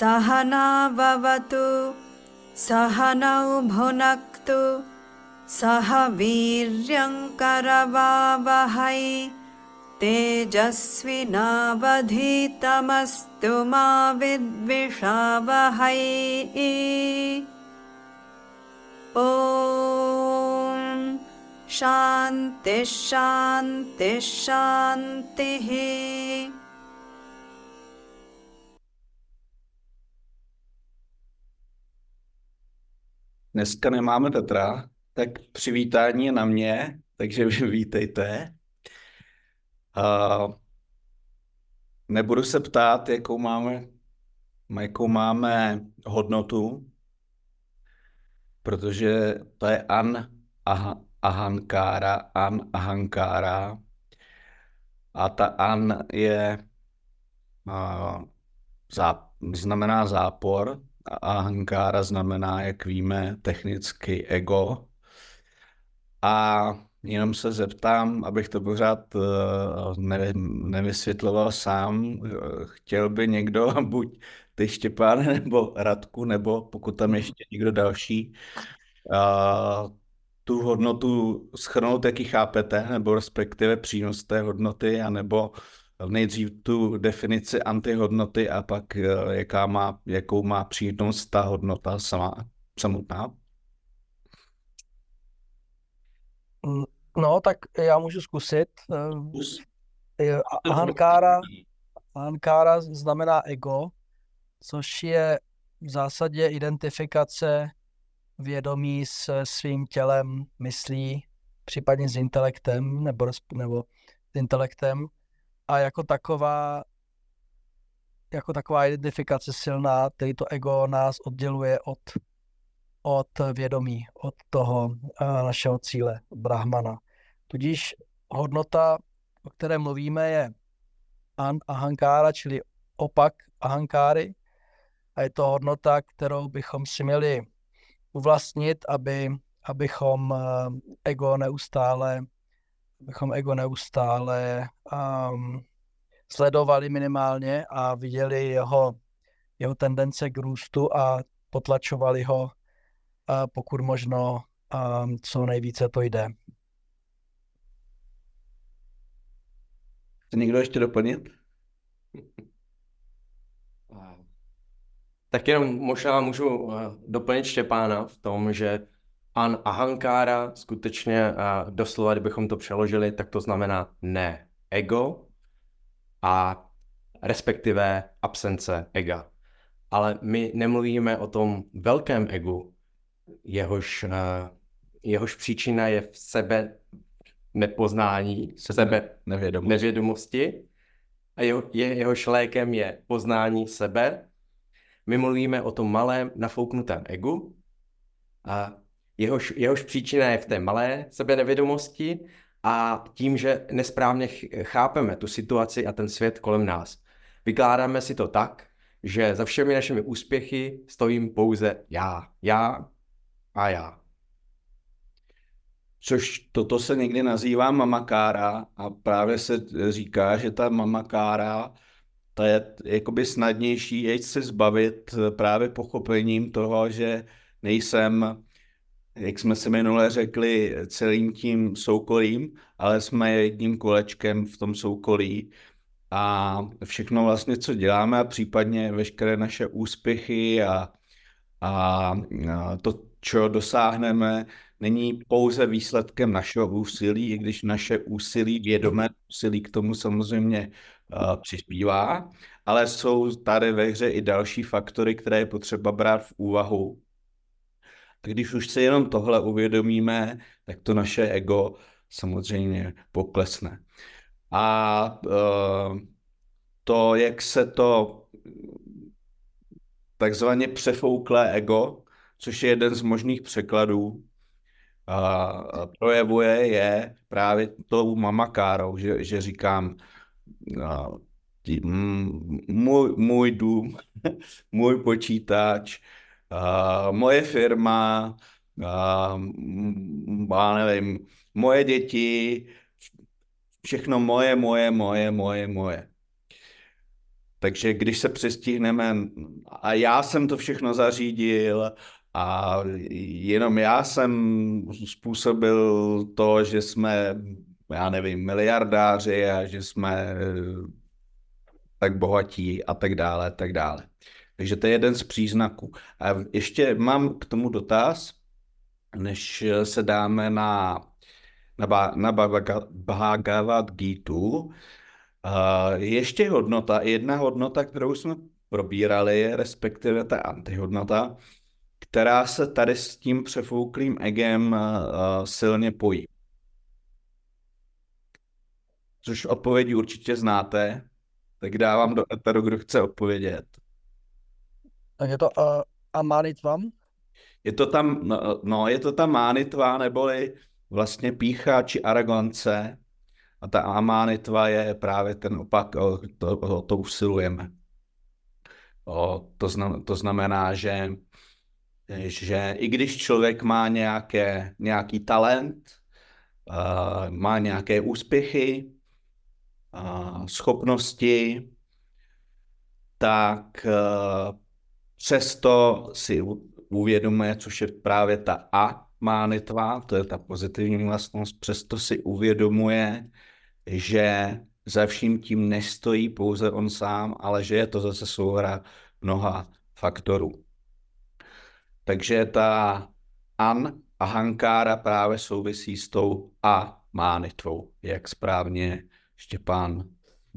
सहनाववतु सहनौ भुनक्तु सह वीर्यङ्करवावहै तेजस्विनावधीतमस्तु मा विद्विषावहै। ॐ शान्तिः शान्तिः शान्तिः Dneska nemáme Petra, tak přivítání je na mě, takže vítejte. Uh, nebudu se ptát, jakou máme, jakou máme hodnotu, protože to je an aha, ahankára, an ahankára. A ta an je uh, zá, znamená zápor, ahankára znamená, jak víme, technicky ego. A jenom se zeptám, abych to pořád uh, nevysvětloval sám. Chtěl by někdo, buď ty Štěpán, nebo Radku, nebo pokud tam ještě někdo další, uh, tu hodnotu schrnout, jaký chápete, nebo respektive přínos té hodnoty, anebo nejdřív tu definici antihodnoty a pak eh, jaká má, jakou má přínos ta hodnota sama, samotná? No, tak já můžu zkusit. Eh, ahankára, ahankára znamená ego, což je v zásadě identifikace vědomí s svým tělem, myslí, případně s intelektem nebo, nebo s intelektem a jako taková jako taková identifikace silná, který to ego nás odděluje od, od vědomí, od toho uh, našeho cíle, brahmana. Tudíž hodnota, o které mluvíme, je an ahankára, čili opak ahankáry. A je to hodnota, kterou bychom si měli uvlastnit, aby, abychom uh, ego neustále bychom ego neustále um, sledovali minimálně a viděli jeho, jeho tendence k růstu a potlačovali ho, uh, pokud možno, um, co nejvíce to jde. Chce někdo ještě doplnit? Tak jenom možná můžu eh, doplnit Štěpána v tom, že an ahankára, skutečně a doslova, kdybychom to přeložili, tak to znamená ne ego a respektive absence ega. Ale my nemluvíme o tom velkém egu, jehož, jehož příčina je v sebe nepoznání, v sebe nevědomosti, nevědomosti a jeho, je, jehož lékem je poznání sebe. My mluvíme o tom malém nafouknutém egu, a jehož, jehož příčina je v té malé sebenevědomosti a tím, že nesprávně chápeme tu situaci a ten svět kolem nás. Vykládáme si to tak, že za všemi našimi úspěchy stojím pouze já, já a já. Což toto se někdy nazývá mamakára a právě se říká, že ta mamakára ta je jakoby snadnější, je se zbavit právě pochopením toho, že nejsem jak jsme si minule řekli, celým tím soukolím, ale jsme jedním kolečkem v tom soukolí. A všechno vlastně, co děláme a případně veškeré naše úspěchy a, a, a to, co dosáhneme, není pouze výsledkem našeho úsilí, i když naše úsilí, vědomé úsilí k tomu samozřejmě uh, přispívá, ale jsou tady ve hře i další faktory, které je potřeba brát v úvahu když už si jenom tohle uvědomíme, tak to naše ego samozřejmě poklesne. A uh, to, jak se to takzvaně přefouklé ego, což je jeden z možných překladů, a projevuje, je právě tou mamakárou, že, že říkám, a, můj, můj dům, můj počítač, uh, moje firma, uh, já nevím, moje děti, všechno moje, moje, moje, moje, moje. Takže když se přestihneme, a já jsem to všechno zařídil, a jenom já jsem způsobil to, že jsme, já nevím, miliardáři a že jsme tak bohatí a tak dále, tak dále. Takže to je jeden z příznaků. A ještě mám k tomu dotaz, než se dáme na, na, na Bhagavad Gita. Uh, ještě hodnota, jedna hodnota, kterou jsme probírali, respektive ta antihodnota, která se tady s tím přefouklým egem uh, silně pojí. Což odpovědi určitě znáte, tak dávám do eteru, kdo chce odpovědět. Tak je to uh, amanitvam? Je to tam, no, no, je to ta mánitva, neboli vlastně pícha či arogance. A ta amánitva je právě ten opak, o to, o to usilujeme. O, to, znam, to znamená, že, že i když člověk má nějaké, nějaký talent, uh, má nějaké úspěchy, uh, schopnosti, tak uh, přesto si uvědomuje, což je právě ta a mánitva, to je ta pozitivní vlastnost, přesto si uvědomuje, že za vším tím nestojí pouze on sám, ale že je to zase souhra mnoha faktorů. Takže ta an a hankára právě souvisí s tou a mánitvou, jak správně Štěpán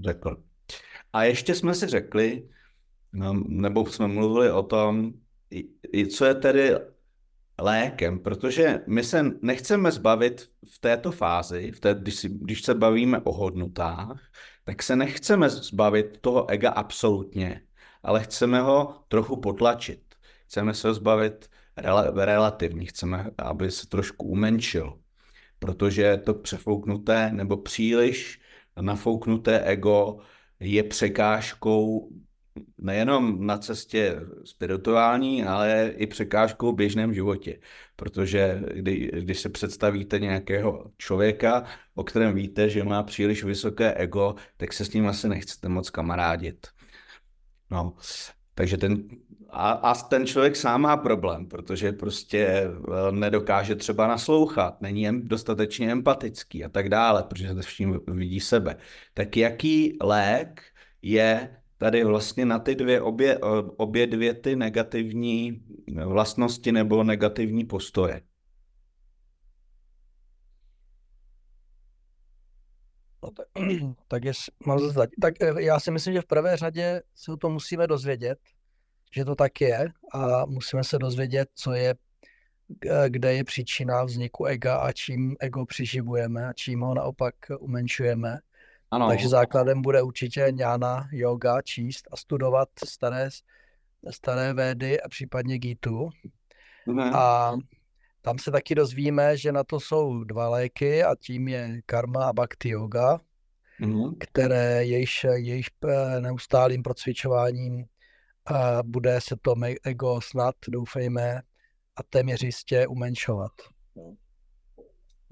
řekl. A ještě jsme si řekli, nebo jsme mluvili o tom, co je tedy lékem, protože my se nechceme zbavit v této fázi, v té, když, si, když se bavíme o hodnotách, tak se nechceme zbavit toho ega absolutně, ale chceme ho trochu potlačit. Chceme se ho zbavit rel, relativně, chceme, aby se trošku umenšil, protože to přefouknuté nebo příliš nafouknuté ego je překážkou nejenom na cestě spirituální, ale i překážkou v běžném životě. Protože kdy, když se představíte nějakého člověka, o kterém víte, že má příliš vysoké ego, tak se s ním asi nechcete moc kamarádit. No, takže ten, a, a ten člověk sám má problém, protože prostě eh, nedokáže třeba naslouchat, není dostatečně empatický a tak dále, protože se vším vidí sebe. Tak jaký lék je tady vlastně na ty dvě, obě, obě dvě ty negativní vlastnosti nebo negativní postoje. No tak, tak, je, mám tak eh, já si myslím, že v prvé řadě se o to musíme dozvědět, že to tak je a musíme se dozvědět, co je, kde je příčina vzniku ega a čím ego přiživujeme a čím ho naopak umenšujeme. Ano. Takže základem bude určitě ňána, yoga, číst a studovat staré, staré védy a případně Gitu. Ne. A tam se taky dozvíme, že na to jsou dva léky a tím je karma a bhakti yoga, mm. které jejíž, jejíž eh, neustálým procvičováním a eh, bude se to ego snad, doufejme, a téměř jistě umenšovat.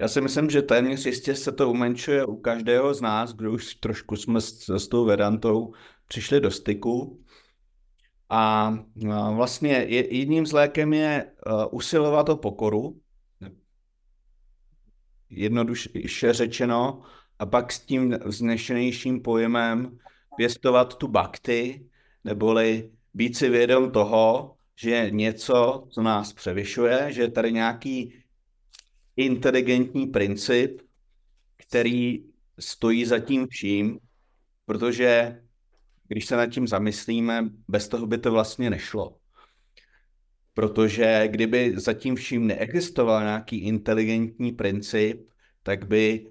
Já si myslím, že téměř jistě se to umenšuje u každého z nás, kdo už trošku jsme s, s tou Vedantou přišli do styku. A vlastně jedním z lékem je uh, usilovat o pokoru, jednoduše řečeno, a pak s tím vznešenějším pojemem pěstovat tu bakty, neboli být si vědom toho, že něco, co nás převyšuje, že je tady nějaký inteligentní princip, který stojí za tím vším, protože když se nad tím zamyslíme, bez toho by to vlastně nešlo. Protože kdyby za tím vším neexistoval nějaký inteligentní princip, tak by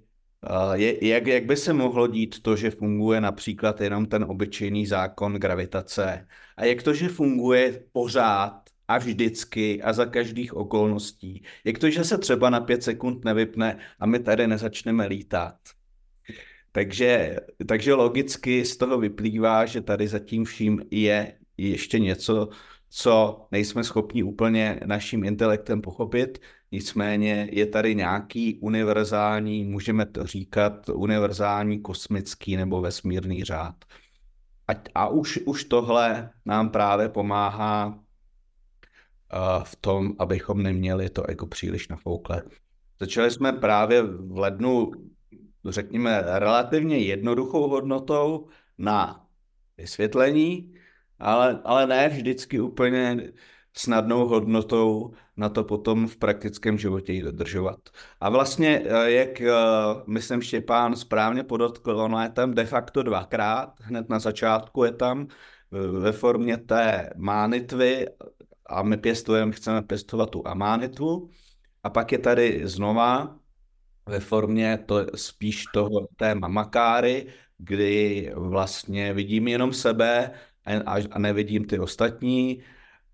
je, jak, jak by se mohlo dít to, že funguje například jenom ten obyčejný zákon gravitace? A jak to, že funguje pořád a vždycky a za každých okolností. Jak to, že se třeba na pět sekund nevypne a my tady nezačneme lítat. Takže, takže logicky z toho vyplývá, že tady zatím vším je ještě něco, co nejsme schopni úplně naším intelektem pochopit, nicméně je tady nějaký univerzální, můžeme to říkat, univerzální kosmický nebo vesmírný řád. a, a už, už tohle nám právě pomáhá v tom, abychom neměli to ego příliš nafouklé. Začali jsme právě v lednu, řekněme, relativně jednoduchou hodnotou na vysvětlení, ale, ale ne vždycky úplně snadnou hodnotou na to potom v praktickém životě ji dodržovat. A vlastně, eh, jak eh, myslím Štěpán správně podotkl, ono je tam de facto dvakrát, hned na začátku je tam eh, ve formě té mánitvy a my pěstujeme, chceme pěstovat tu amánitvu a pak je tady znova ve formě to spíš toho té mamakáry, kdy vlastně vidím jenom sebe a, a nevidím ty ostatní,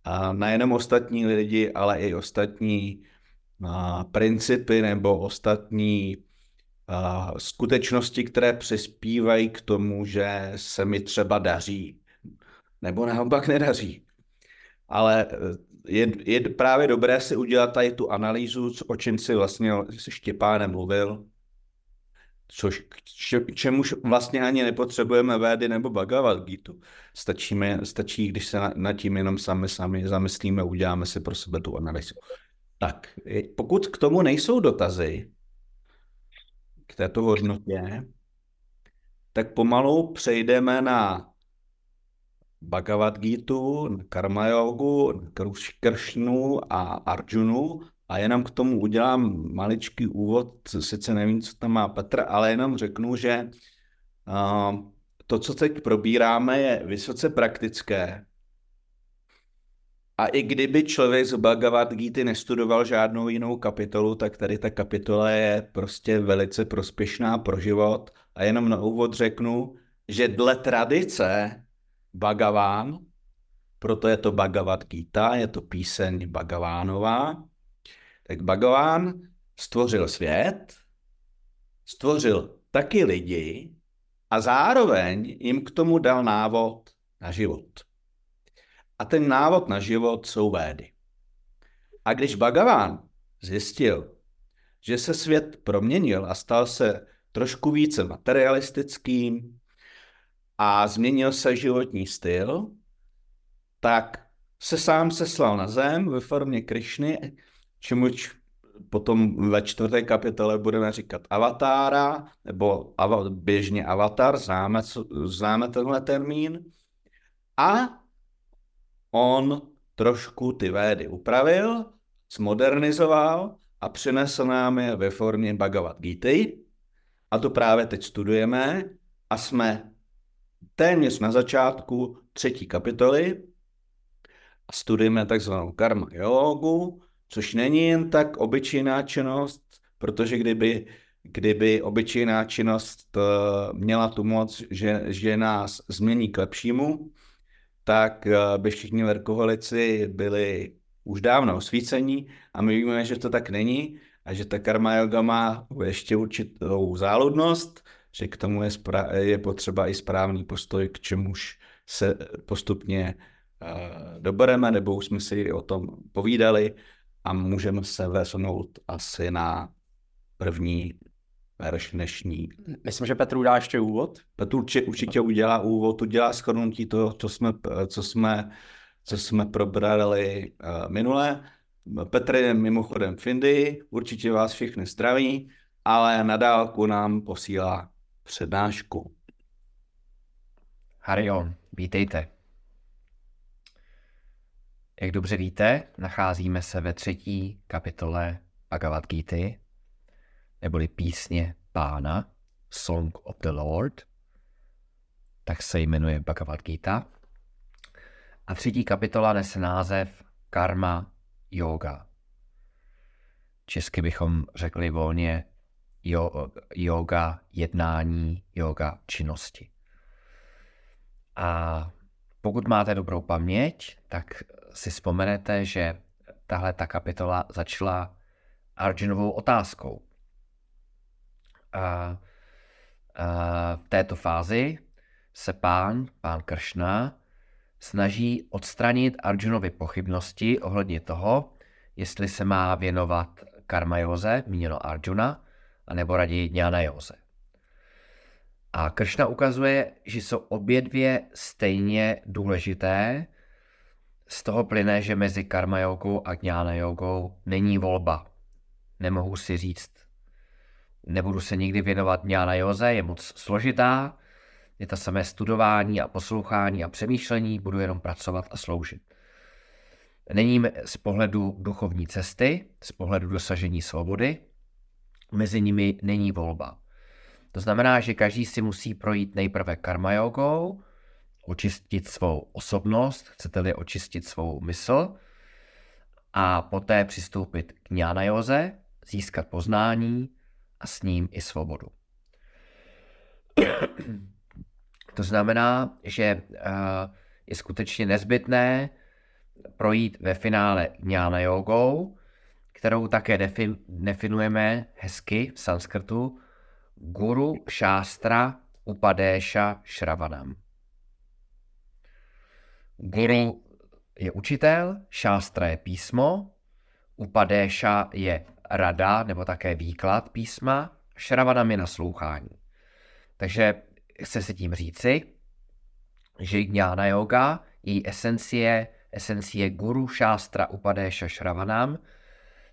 a nejenom ostatní lidi, ale i ostatní a, principy nebo ostatní a, skutečnosti, které přispívají k tomu, že se mi třeba daří, nebo naopak nedaří. Ale je, je právě dobré si udělat tady tu analýzu, o čem si vlastně se Štěpánem mluvil, což k čemuž vlastně ani nepotřebujeme védy nebo Bhagavad Gita. Stačíme, stačí, když se nad tím jenom sami sami zamyslíme, uděláme si pro sebe tu analýzu. Tak, pokud k tomu nejsou dotazy, k této hodnotě, tak pomalu přejdeme na Bhagavad Gita, na Karma Yogu, na Kršnu a Arjunu a jenom k tomu udělám maličký úvod, sice nevím, co tam má Petr, ale jenom řeknu, že uh, to, co teď probíráme, je vysoce praktické. A i kdyby člověk z Bhagavad Gita nestudoval žádnou jinou kapitolu, tak tady ta kapitola je prostě velice prospěšná pro život. A jenom na úvod řeknu, že dle tradice Bhagaván, proto je to Bhagavad Gita, je to píseň Bhagavánová, tak Bhagaván stvořil svět, stvořil taky lidi a zároveň jim k tomu dal návod na život. A ten návod na život jsou védy. A když Bhagaván zjistil, že se svět proměnil a stal se trošku více materialistickým a změnil se životní styl, tak se sám seslal na zem ve formě Krišny čemuž potom ve čtvrté kapitole budeme říkat avatára, nebo av, běžně avatar, známe, známe tenhle termín. A on trošku ty védy upravil, zmodernizoval a přinesl nám je ve formě Bhagavad Gita. A to právě teď studujeme a jsme téměř na začátku třetí kapitoly a studujeme takzvanou karma jogu, což není jen tak obyčejná činnost, protože kdyby, kdyby obyčejná činnost eh, měla tu moc, že, že nás změní k lepšímu, tak eh, by všichni verkoholici byli už dávno osvícení a my víme, že to tak není a že ta karma yoga má ještě určitou záludnost, že k tomu je, spra- je potřeba i správný postoj, k čemuž se postupně uh, dobereme, nebo už jsme si o tom povídali a můžeme se vesunout asi na první verš dnešní. Myslím, že Petr udá ještě úvod. Petr určitě, určitě udělá úvod, udělá shrnutí toho, co jsme, co jsme, co jsme probrali uh, minule. Petr je mimochodem v Indii, určitě vás všechny zdraví, ale na dálku nám posílá přednášku. Harion, vítejte. Jak dobře víte, nacházíme se ve třetí kapitole Bhagavad Gita, neboli písně pána, Song of the Lord, tak se jmenuje Bhagavad Gita. A třetí kapitola nese název Karma Yoga. Česky bychom řekli volně yoga jednání, yoga činnosti. A pokud máte dobrou paměť, tak si vzpomenete, že tahle ta kapitola začala Arjunovou otázkou. A, a v této fázi se pán, pán Kršna, snaží odstranit Arjunovi pochybnosti ohledně toho, jestli se má věnovat karma józe, míněno Arjuna, anebo raději dňána józe. A Kršna ukazuje, že jsou obě dvě stejně důležité. Z toho plyne, že mezi karma jogou a gnana jogou není volba. Nemohu si říct, nebudu se nikdy věnovat gnana joze, je moc složitá, je to samé studování a poslouchání a přemýšlení, budu jenom pracovat a sloužit. Není z pohledu duchovní cesty, z pohledu dosažení svobody, mezi nimi není volba. To znamená, že každý si musí projít nejprve karma jogou, očistit svou osobnost, chcete-li očistit svou mysl, a poté přistoupit k ňána joze, získat poznání a s ním i svobodu. To znamená, že eh, je skutečně nezbytné projít ve finále ňána jogou, kterou také definujeme hezky v sanskrtu Guru Shastra Upadesha Shravanam. Guru je učitel, šástra je písmo, Upadesha je rada nebo také výklad písma, Shravanam je naslouchání. Takže chce se tím říci, že jnana yoga, její esencie, esencie guru šástra upadesha shravanam,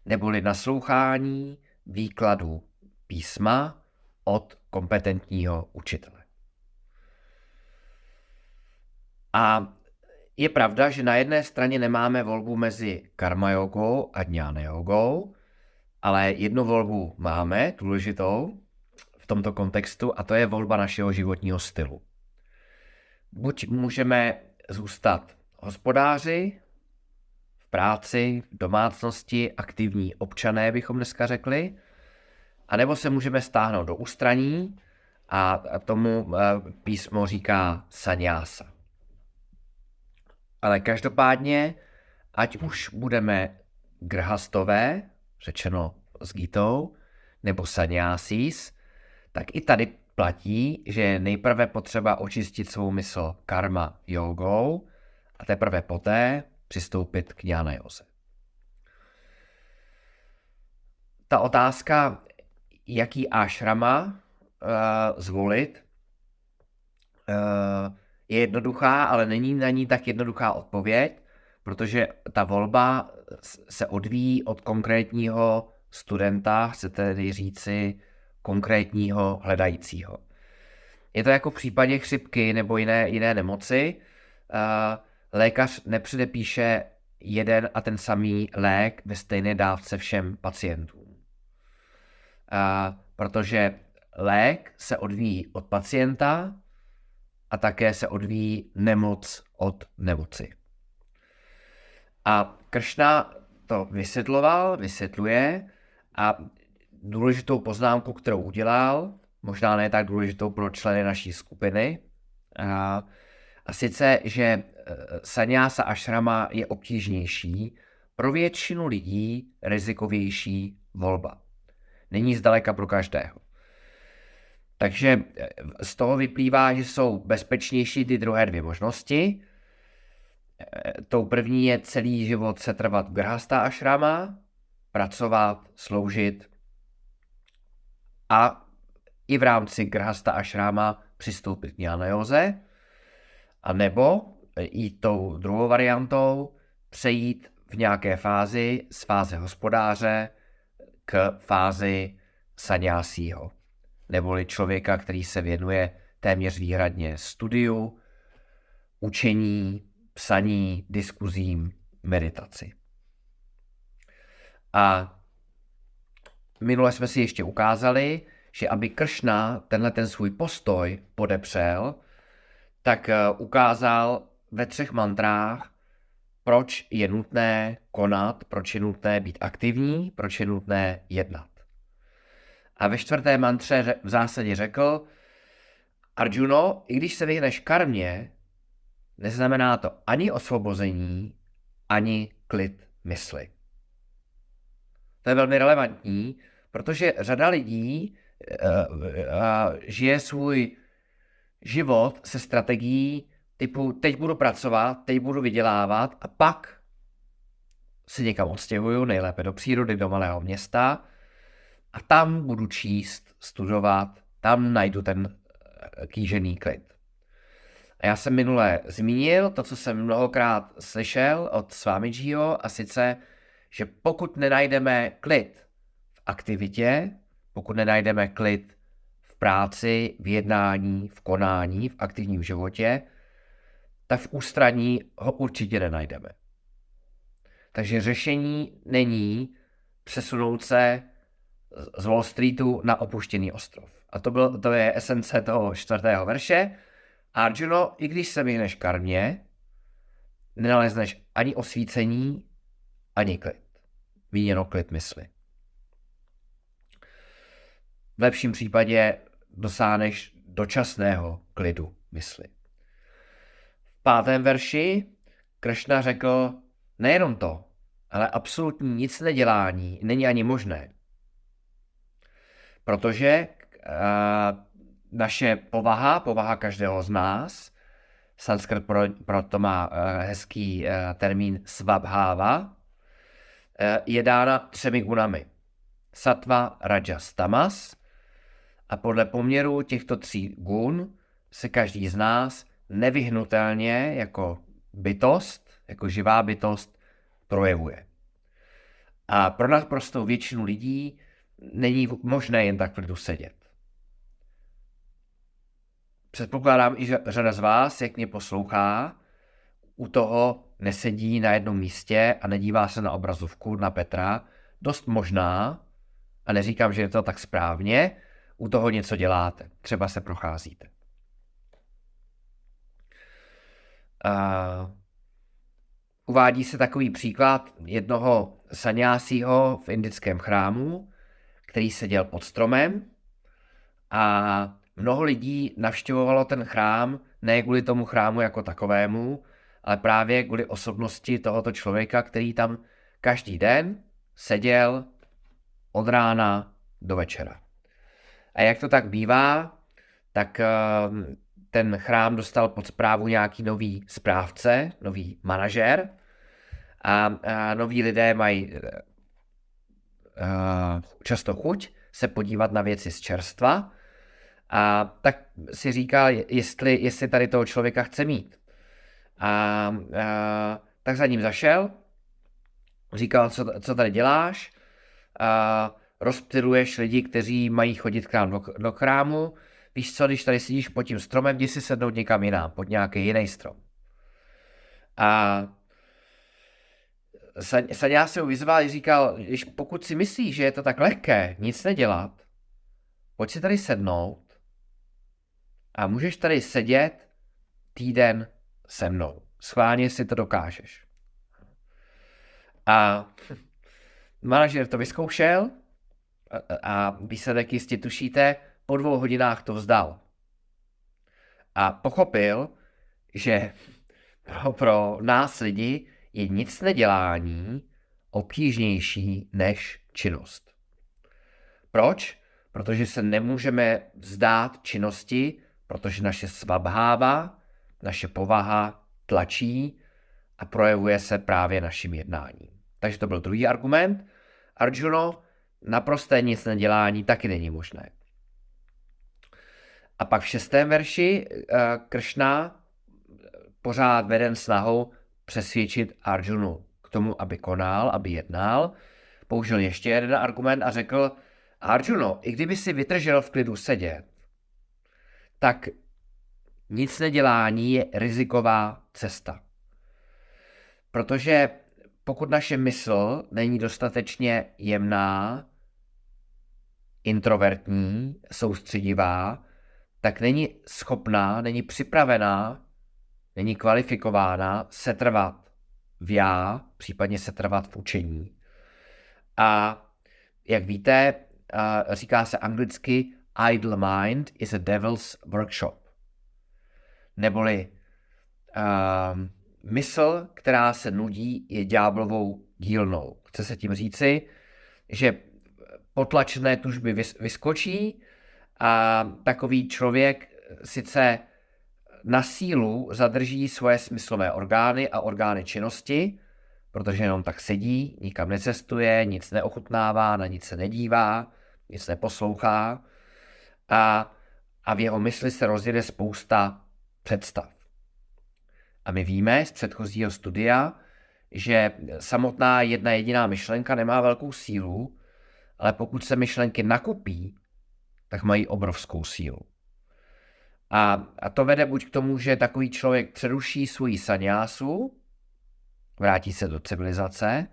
neboli naslouchání výkladu písma od kompetentního učitele. A je pravda, že na jedné straně nemáme volbu mezi karma jogou a dňána jogou, ale jednu volbu máme, důležitou, v tomto kontextu a to je volba našeho životního stylu. Buď můžeme zůstat hospodáři, práci, domácnosti, aktivní občané, bychom dneska řekli, a nebo se můžeme stáhnout do ústraní a tomu eh, písmo říká sanyása. Ale každopádně, ať už budeme grhastové, řečeno s Gitou, nebo sanyásís, tak i tady platí, že je nejprve potřeba očistit svou mysl karma jogou a teprve poté přistoupit k jnana józe. Ta otázka, jaký ashrama uh, zvolit, uh, je jednoduchá, ale není na ní tak jednoduchá odpověď, protože ta volba se odvíjí od konkrétního studenta, chcete tedy říci konkrétního hledajícího. Je to jako v případě chřipky nebo jiné, jiné nemoci. Lékař nepředepíše jeden a ten samý lék ve stejné dávce všem pacientům. Protože lék se odvíjí od pacienta a také se odvíjí nemoc od nemoci. A Kršna to vysvětloval, vysvětluje a důležitou poznámku, kterou udělal, možná ne tak důležitou pro členy naší skupiny, a, a sice, že sanyása ashrama je obtížnější, pro většinu lidí rizikovější volba. Není zdaleka pro každého. Takže e, z toho vyplývá, že jsou bezpečnější ty druhé dvě možnosti. E, tou první je celý život se trvat v grhasta ashrama, pracovat, sloužit a i v rámci Grhasta a Šráma přistoupit k Józe, a nebo i tou druhou variantou přejít v nějaké fázi z fáze hospodáře k fázi sanyásího, neboli člověka, který se věnuje téměř výhradně studiu, učení, psaní, diskuzím, meditaci. A minule jsme si ještě ukázali, že aby Kršna tenhle ten svůj postoj podepřel, tak eh, ukázal ve třech mantrách, proč je nutné konat, proč je nutné být aktivní, proč je nutné jednat. A ve čtvrté mantře v zásadě řekl, Arjuno, i když se vyhneš karmě, neznamená to ani osvobození, ani klid mysli. To je velmi relevantní, protože řada lidí uh, žije svůj život se strategií typu teď budu pracovat, teď budu vydělávat a pak se někam odstěhuju, nejlépe do přírody, do malého města a tam budu číst, studovat, tam najdu ten kýžený klid. A já jsem minule zmínil to, co jsem mnohokrát slyšel od Swamijiho, a sice, že pokud nenajdeme klid v aktivitě, pokud nenajdeme klid v práci, v jednání, v konání, v aktivním životě, tak v ústraní ho určitě nenajdeme. Takže řešení není přesunout se z Wall Streetu na opuštěný ostrov. A to, byl, to je esence toho čtvrtého verše. Arjuno, i když se vyhneš karmě, nenalezneš ani osvícení, ani klid. Výněno klid mysli. V lepším případě dosáhneš dočasného klidu mysli. Pátém verši Kršna řekl nejenom to, ale absolutní nic nedělání není ani možné. Protože uh, naše povaha, povaha každého z nás, sanskrt pro, proto má uh, hezký uh, termín svabháva, je dána třemi gunami. Satva, rajas, tamas. A podle poměru těchto tří gun se každý z nás nevyhnutelně jako bytost, jako živá bytost, projevuje. A pro naprostou většinu lidí není možné jen tak v lidu sedět. Předpokládám i, že řada z vás, jak mě poslouchá, u toho nesedí na jednom místě a nedívá se na obrazovku na Petra, dost možná, a neříkám, že je to tak správně, u toho něco děláte, třeba se procházíte. Uh, uvádí se takový příklad jednoho sanyásího v indickém chrámu, který seděl pod stromem a mnoho lidí navštěvovalo ten chrám ne kvůli tomu chrámu jako takovému, ale právě kvůli osobnosti tohoto člověka, který tam každý den seděl od rána do večera. A jak to tak bývá, tak ehm, ten chrám dostal pod zprávu nějaký nový správce, nový manažer a, a noví lidé mají uh, často chuť se podívat na věci z čerstva. A tak si říkal, jestli, jestli tady toho člověka chce mít. A, a tak za ním zašel, říkal, co, co tady děláš, a rozptiluješ lidi, kteří mají chodit k nám do, do chrámu, víš co, když tady sedíš pod tím stromem, jdi si sednout někam jinam, pod nějaký jiný strom. A Saňá se ho vyzval a říkal, když pokud si myslíš, že je to tak lehké, nic nedělat, pojď si tady sednout a můžeš tady sedět týden se mnou. Schválně si to dokážeš. A manažer to vyzkoušel a výsledek jistě tušíte, po dvou hodinách to vzdal. A pochopil, že pro, pro nás lidi je nic nedělání obtížnější než činnost. Proč? Protože se nemůžeme vzdát činnosti, protože naše svabháva, naše povaha tlačí a projevuje se právě naším jednáním. Takže to byl druhý argument. Arjuno, naprosté nic nedělání taky není možné. A pak v šestém verši uh, Kršna pořád veden snahou přesvědčit Arjunu k tomu, aby konal, aby jednal, použil ještě jeden argument a řekl, Arjuno, i kdyby si vytržel v klidu sedět, tak nic nedělání je riziková cesta. Protože pokud naše mysl není dostatečně jemná, introvertní, soustředivá, tak není schopná, není připravená není kvalifikována setrvat v já, případně setrvat v učení. A jak víte, říká se anglicky idle mind is a devil's workshop. Neboli uh, mysl, která se nudí, je ďáblovou dílnou. Chce se tím říci, že potlačené tužby vyskočí a takový člověk sice na sílu zadrží svoje smyslové orgány a orgány činnosti, protože jenom tak sedí, nikam necestuje, nic neochutnává, na nic se nedívá, nic neposlouchá. A a v jeho mysli se rozjede spousta představ. A my víme z předchozího studia, že samotná jedna jediná myšlenka nemá velkou sílu, ale pokud se myšlenky nakupí, tak mají obrovskou sílu. A, a to vede buď k tomu, že takový člověk přeruší svůj saňásu, vrátí se do civilizace,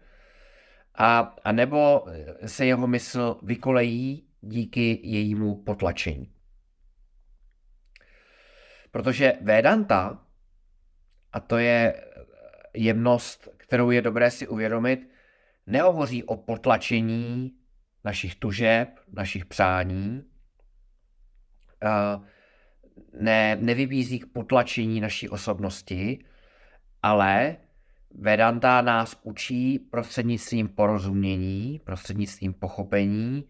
a, a nebo se jeho mysl vykolejí díky jejímu potlačení. Protože Vedanta, a to je jemnost, kterou je dobré si uvědomit, nehovoří o potlačení našich tužeb, našich přání, ne, nevybízí k potlačení naší osobnosti, ale Vedanta nás učí prostřednictvím porozumění, prostřednictvím pochopení,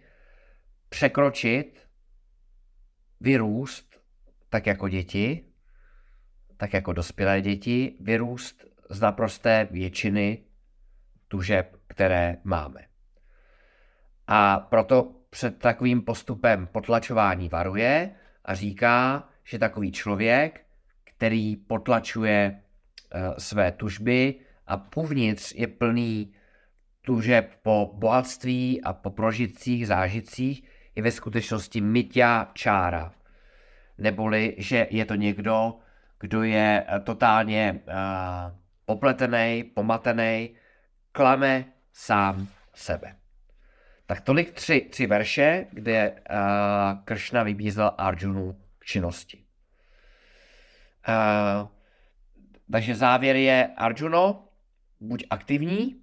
překročit, vyrůst, tak jako děti, tak jako dospělé děti, vyrůst z naprosté většiny tužeb, které máme. A proto před takovým postupem potlačování varuje a říká, že takový člověk, který potlačuje uh, své tužby a půvnitř je plný tužeb po bohatství a po prožitcích zážitcích, je ve skutečnosti mytia čára. Neboli, že je to někdo, kdo je eh, totálně uh, popletený, pomatený, klame sám sebe. Tak tolik tři, tři verše, kde uh, Kršna vybízel Arjunu k činnosti. Uh, takže závěr je Arjuno, buď aktivní,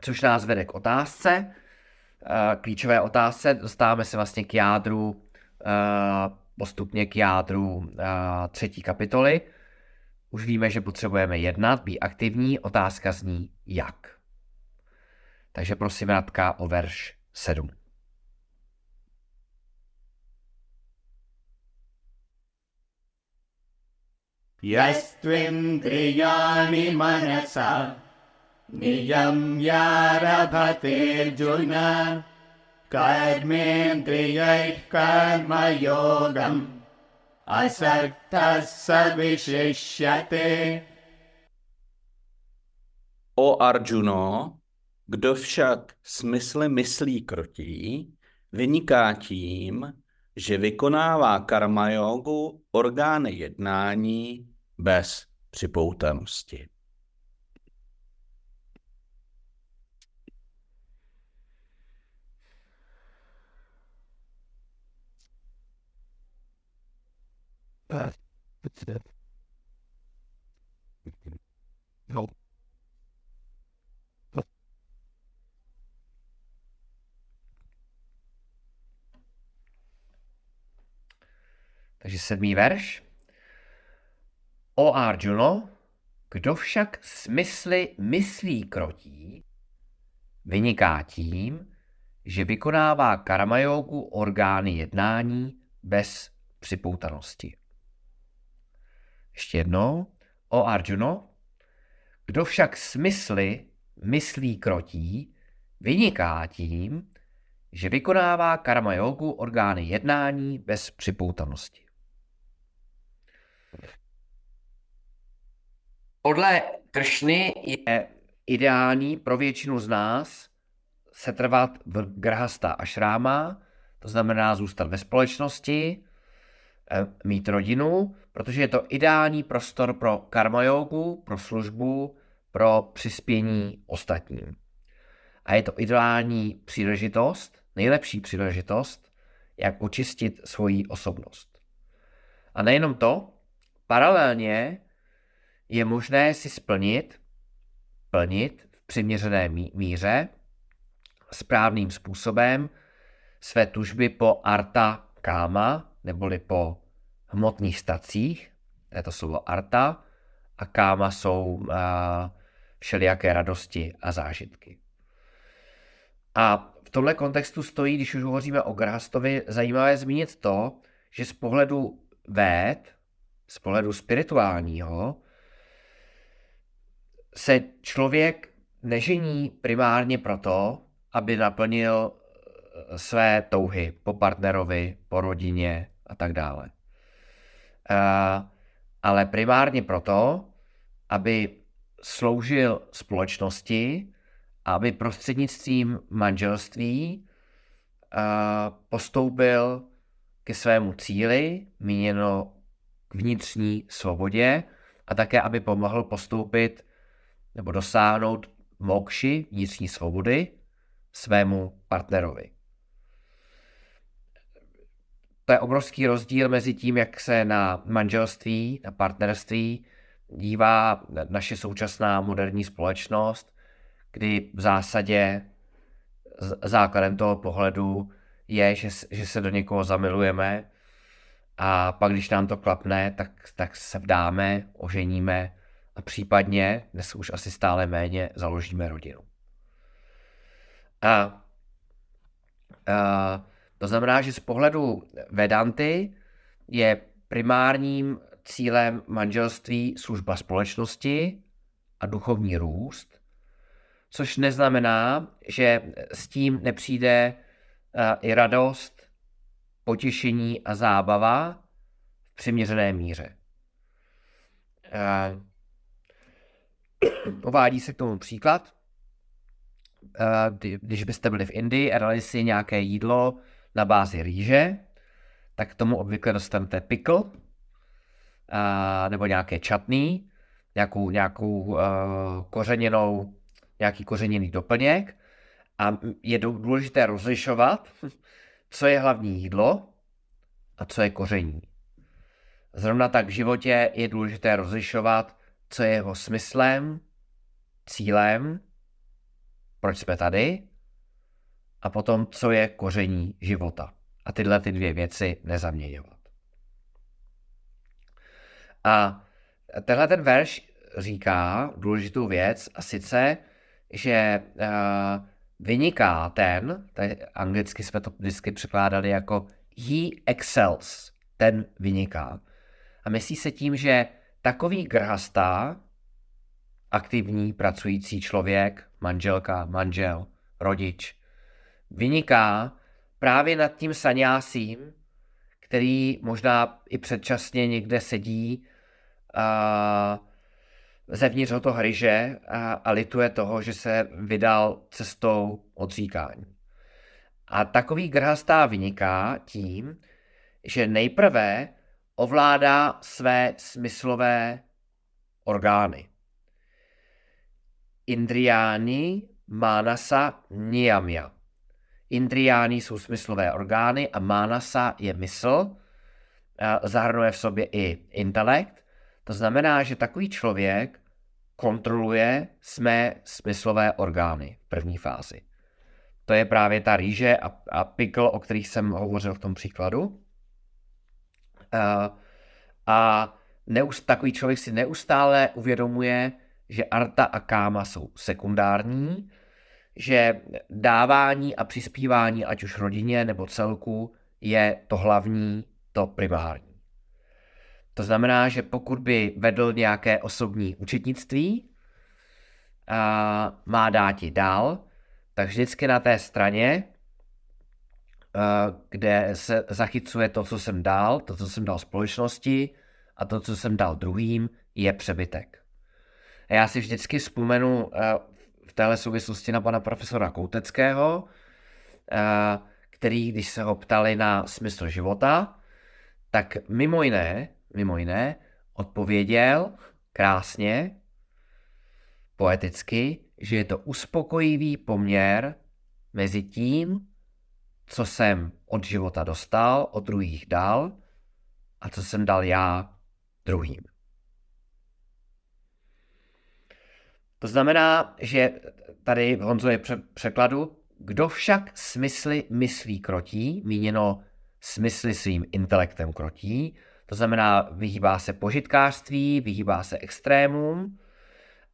což nás vede k otázce, uh, klíčové otázce, dostáváme se vlastně k jádru, uh, postupně k jádru uh, třetí kapitoly. Už víme, že potřebujeme jednat, být aktivní, otázka zní jak. Takže prosím Radka o verš 7. यस्त्विन्द्रियाणि मनसा नियम्यारभतेऽर्जुन कर्मेन्द्रियैः कर्मयोगम् असक्तः स विशिष्यते O Arjuno, kdo však smysly myslí krotí, vyniká tím, že vykonává karma jogu orgány jednání bez připoutanosti. No. Sedmý verš. O Arjuno, kdo však smysly myslí krotí, vyniká tím, že vykonává karmajogu orgány jednání bez připoutanosti. Ještě jednou. O Arjuno, kdo však smysly myslí krotí, vyniká tím, že vykonává karma jogu orgány jednání bez připoutanosti. Podle Kršny je ideální pro většinu z nás setrvat v grhasta a šráma, to znamená zůstat ve společnosti, eh, mít rodinu, protože je to ideální prostor pro karmajogu, pro službu, pro přispění ostatním. A je to ideální příležitost, nejlepší příležitost, jak očistit svoji osobnost. A nejenom to, paralelně je možné si splnit, plnit v přiměřené míře, správným způsobem své tužby po arta káma, neboli po hmotných stacích, to je to slovo arta, a káma jsou uh, všelijaké radosti a zážitky. A v tomhle kontextu stojí, když už hovoříme o Grahastovi, zajímavé zmínit to, že z pohledu véd, z pohledu spirituálního, se člověk nežení primárně proto, aby naplnil eh, své touhy po partnerovi, po rodině a tak dále. Uh, ale primárně proto, aby sloužil společnosti, aby prostřednictvím manželství uh, postoupil ke svému cíli, míněno vnitřní svobodě, a také, aby pomohl postoupit nebo dosáhnout mokši, vnitřní svobody, svému partnerovi. To je obrovský rozdíl mezi tím, jak se na manželství, na partnerství dívá naše současná moderní společnost, kdy v zásadě základem toho pohledu je, že, že se do někoho zamilujeme a pak, když nám to klapne, tak, tak se vdáme, oženíme a případně, dnes už asi stále méně, založíme rodinu. A, a to znamená, že z pohledu Vedanty je primárním cílem manželství služba společnosti a duchovní růst, což neznamená, že s tím nepřijde i radost, potěšení a zábava v přiměřené míře. Uvádí se k tomu příklad. Když byste byli v Indii a dali si nějaké jídlo na bázi rýže, tak k tomu obvykle dostanete pickle, nebo nějaké čatný, nějakou, nějakou kořeněnou, nějaký kořeněný doplněk. A je důležité rozlišovat, co je hlavní jídlo a co je koření. Zrovna tak v životě je důležité rozlišovat, co je jeho smyslem, cílem, proč jsme tady, a potom, co je koření života. A tyhle ty dvě věci nezaměňovat. A tenhle ten verš říká důležitou věc, a sice, že uh, vyniká ten, tady anglicky jsme to vždycky překládali jako he excels, ten vyniká. A myslí se tím, že takový grhasta, aktivní pracující člověk, manželka, manžel, rodič, vyniká právě nad tím saňásím, který možná i předčasně někde sedí a zevnitř ho to hryže a, a lituje toho, že se vydal cestou odříkání. A takový grhastá vyniká tím, že nejprve ovládá své smyslové orgány. Indriáni Manasa Niyamya. Indriáni jsou smyslové orgány a Manasa je mysl, zahrnuje v sobě i intelekt. To znamená, že takový člověk kontroluje své smyslové orgány v první fázi. To je právě ta rýže a, a pikl, o kterých jsem hovořil v tom příkladu. A, a neust, takový člověk si neustále uvědomuje, že arta a káma jsou sekundární, že dávání a přispívání, ať už rodině nebo celku, je to hlavní, to primární. To znamená, že pokud by vedl nějaké osobní učetnictví, a má dáti dál, tak vždycky na té straně, kde se zachycuje to, co jsem dal, to, co jsem dal společnosti a to, co jsem dal druhým, je přebytek. A já si vždycky vzpomenu v téhle souvislosti na pana profesora Kouteckého, který, když se ho ptali na smysl života, tak mimo jiné, mimo jiné, odpověděl krásně, poeticky, že je to uspokojivý poměr mezi tím, co jsem od života dostal, od druhých dal a co jsem dal já druhým. To znamená, že tady v Honzově překladu, kdo však smysly myslí krotí, míněno smysly svým intelektem krotí, to znamená vyhýbá se požitkářství, vyhýbá se extrémům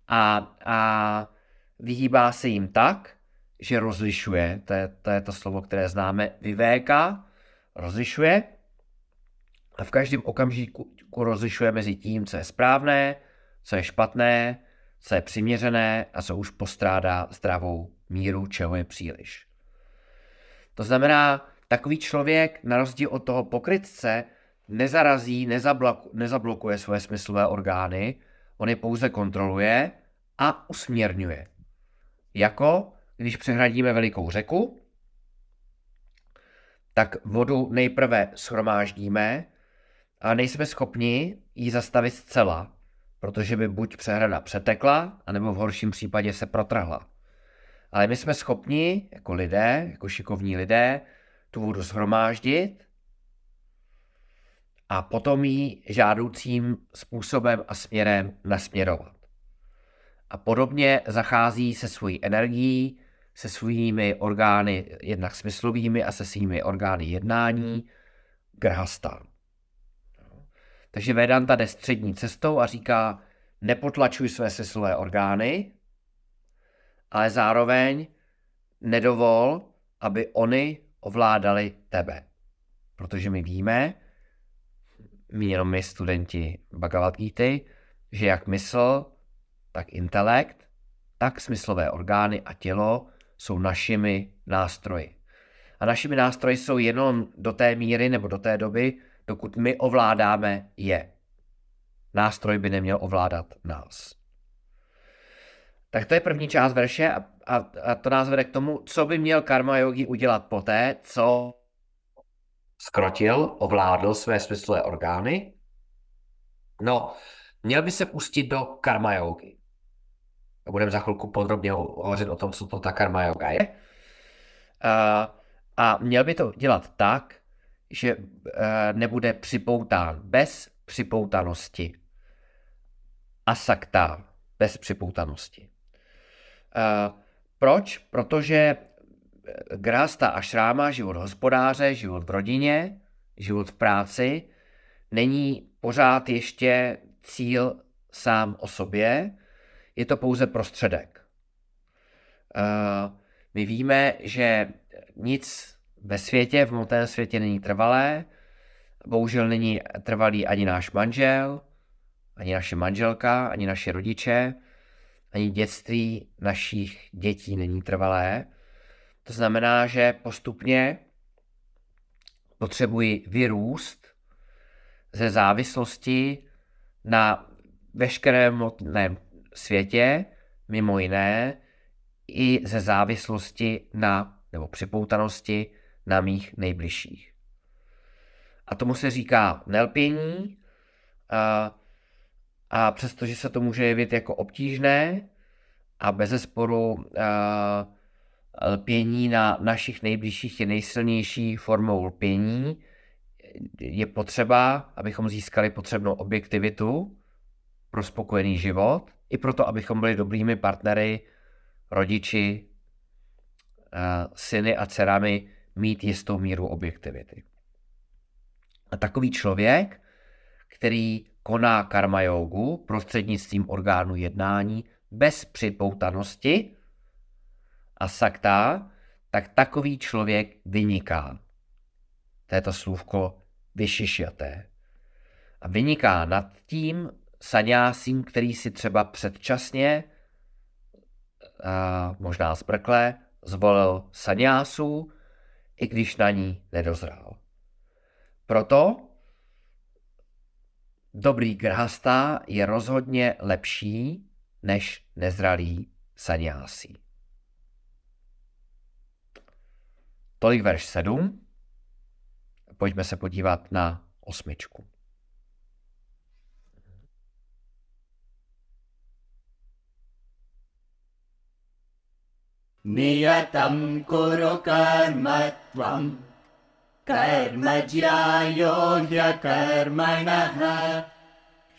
a, a vyhýbá se jim tak, že rozlišuje, to je, to je to slovo, které známe, vyvéka, rozlišuje a v každém okamžiku rozlišuje mezi tím, co je správné, co je špatné, co je přiměřené a co už postrádá zdravou míru, čeho je příliš. To znamená, takový člověk, na rozdíl od toho pokrytce, nezarazí, nezabloku, nezablokuje svoje smyslové orgány, on je pouze kontroluje a usměrňuje. Jako když přehradíme velikou řeku, tak vodu nejprve schromáždíme a nejsme schopni ji zastavit zcela, protože by buď přehrada přetekla, anebo v horším případě se protrhla. Ale my jsme schopni, jako lidé, jako šikovní lidé, tu vodu shromáždit a potom ji žádoucím způsobem a směrem nasměrovat. A podobně zachází se svojí energií, se svými orgány jednak smyslovými a se svými orgány jednání grhasta. Takže Vedanta jde střední cestou a říká, nepotlačuj své smyslové orgány, ale zároveň nedovol, aby oni ovládali tebe. Protože my víme, jenom my studenti Bhagavad Gita, že jak mysl, tak intelekt, tak smyslové orgány a tělo jsou našimi nástroji. A našimi nástroji jsou jenom do té míry nebo do té doby, dokud my ovládáme je. Nástroj by neměl ovládat nás. Tak to je první část verše a, a, a to nás vede k tomu, co by měl karma yogi udělat poté, co skrotil, ovládl své smyslové orgány. No, měl by se pustit do karma yogi. Budeme za chvilku podrobně hovořit o tom, co to ta karma yoga je. A, a měl by to dělat tak, že e, nebude připoután bez připoutanosti. Asakta bez připoutanosti. E, proč? Protože grásta a šráma, život hospodáře, život v rodině, život v práci, není pořád ještě cíl sám o sobě, je to pouze prostředek. My víme, že nic ve světě, v motém světě není trvalé, bohužel není trvalý ani náš manžel, ani naše manželka, ani naše rodiče, ani dětství našich dětí není trvalé. To znamená, že postupně potřebuji vyrůst ze závislosti na veškerém motném světě, mimo jiné, i ze závislosti na, nebo připoutanosti na mých nejbližších. A tomu se říká nelpění, a, a přestože se to může jevit jako obtížné a bez sporu lpění na našich nejbližších je nejsilnější formou lpění, je potřeba, abychom získali potřebnou objektivitu pro spokojený život, i proto, abychom byli dobrými partnery, rodiči, syny a dcerami mít jistou míru objektivity. A takový člověk, který koná karma jogu prostřednictvím orgánu jednání bez připoutanosti, a sakta, tak takový člověk vyniká. To je to slůvko vyšišjaté. A vyniká nad tím saňásím, který si třeba předčasně, a možná zbrkle, zvolil saňásu, i když na ní nedozrál. Proto dobrý grhasta je rozhodně lepší než nezralý saňásí. Tolik verš 7. Pojďme se podívat na osmičku. नियतं कुरु कर्म त्वं कर्म ज्यायोग्यकर्मणः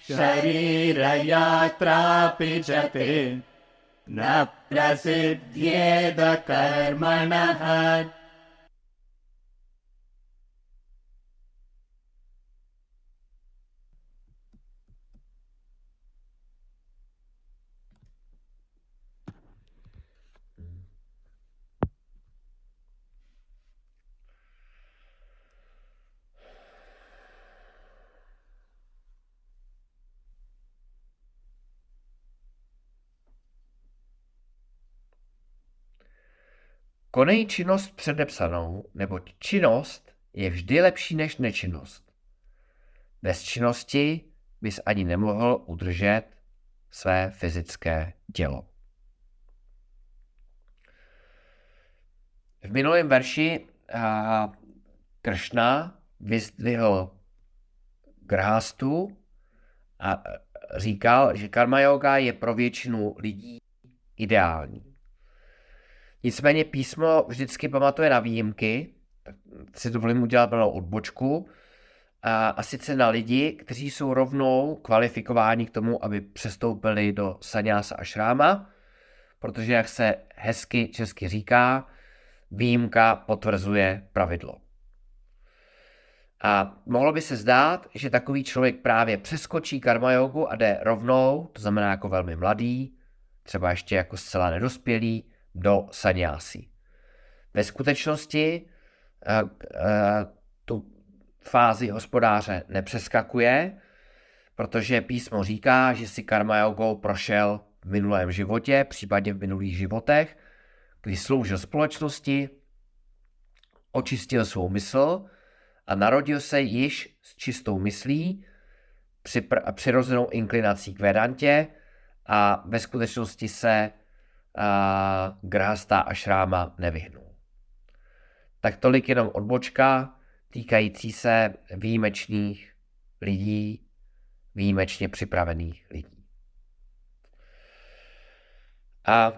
शरीरयात्रापि च ते न प्रसिद्ध्येद कर्मणः Konej činnost předepsanou, neboť činnost je vždy lepší než nečinnost. Bez činnosti bys ani nemohl udržet své fyzické tělo. V minulém verši Kršna vyzdvihl Grhastu a říkal, že karma yoga je pro většinu lidí ideální. Nicméně písmo vždycky pamatuje na výjimky, tak si dovolím udělat malou odbočku, a, a sice na lidi, kteří jsou rovnou kvalifikováni k tomu, aby přestoupili do saňása a šráma, protože, jak se hezky česky říká, výjimka potvrzuje pravidlo. A mohlo by se zdát, že takový člověk právě přeskočí karma jogu a jde rovnou, to znamená jako velmi mladý, třeba ještě jako zcela nedospělý, do sanyásí. Ve skutečnosti uh, uh, tu fázi hospodáře nepřeskakuje, protože písmo říká, že si karma jogou prošel v minulém životě, případně v minulých životech, kdy sloužil společnosti, očistil svou mysl a narodil se již s čistou myslí, přirozenou inklinací k Vedantě a ve skutečnosti se Grahasta a Šráma nevyhnul. Tak tolik jenom odbočka týkající se výjimečných lidí, výjimečně připravených lidí. A,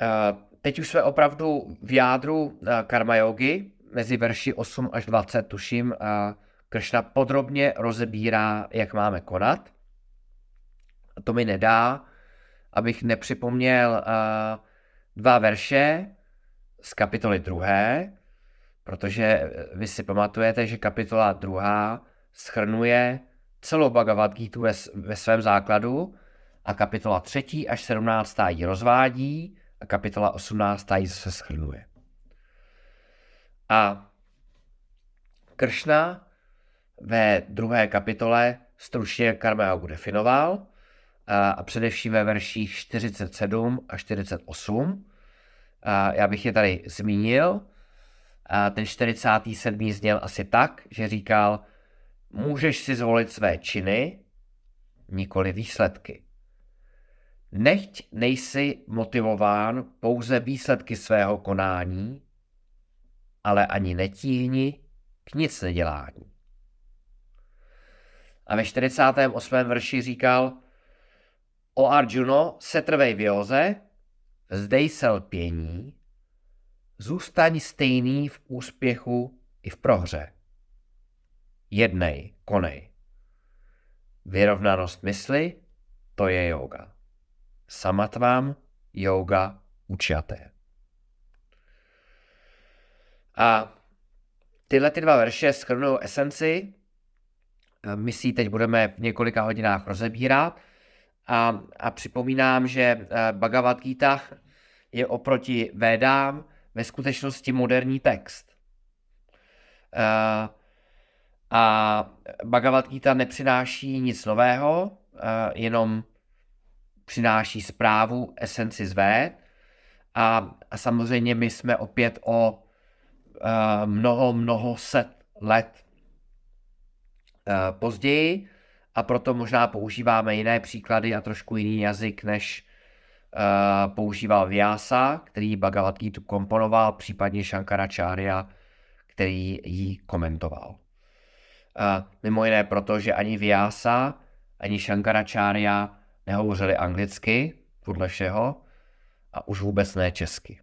a teď už jsme opravdu v jádru karma yogi, mezi verši 8 až 20, tuším, Kršna podrobně rozebírá, jak máme konat. A to mi nedá, abych nepřipomněl dva verše z kapitoly druhé, protože vy si pamatujete, že kapitola druhá schrnuje celou Bhagavad Gita ve, ve svém základu a kapitola třetí až sedmnáctá ji rozvádí a kapitola osmnáctá ji zase schrnuje. A Kršna ve druhé kapitole stručně karma definoval a, především ve verších 47 a 48. A já bych je tady zmínil. A ten 47. zněl asi tak, že říkal, můžeš si zvolit své činy, nikoli výsledky. Nechť nejsi motivován pouze výsledky svého konání, ale ani netíhni k nic nedělání. A ve 48. verši říkal, o Arjuno, setrvej v józe, zdej se lpění, zůstaň stejný v úspěchu i v prohře. Jednej, konej. Vyrovnanost mysli, to je yoga. Samatvám, yoga, učaté. A tyhle ty dva verše schrnují esenci. My si teď budeme v několika hodinách rozebírat. A, a připomínám, že eh, Bhagavad Gita je oproti Védám ve skutečnosti moderní text. Eh, a Bhagavad Gita nepřináší nic nového, eh, jenom přináší zprávu, esenci z Véd. A, a samozřejmě my jsme opět o mnoho, mnoho set let později a proto možná používáme jiné příklady a trošku jiný jazyk, než uh, používal Vyasa, který Bhagavad Gita komponoval, případně Shankaracharya, který ji komentoval. Uh, mimo jiné proto, že ani Vyasa, ani Shankaracharya nehovořili anglicky, podle všeho, a už vůbec ne česky.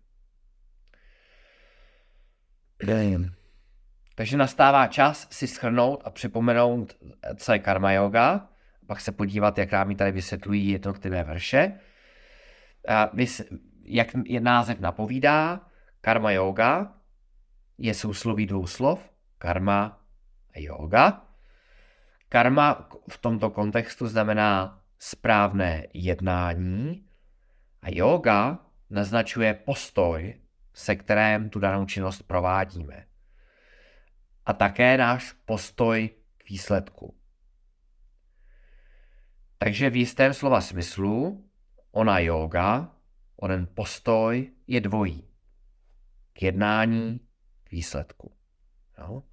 Takže nastává čas si schrnout a připomenout, co je karma yoga, pak se podívat, jak nám tady vysvětlují jednotlivé verše. A jak je název napovídá, karma yoga je sousloví dvou slov, karma a yoga. Karma v tomto kontextu znamená správné jednání a yoga naznačuje postoj se kterém tu danou činnost provádíme. A také náš postoj k výsledku. Takže v jistém slova smyslu ona yoga, onen postoj je dvojí. k jednání, k výsledku. Jo?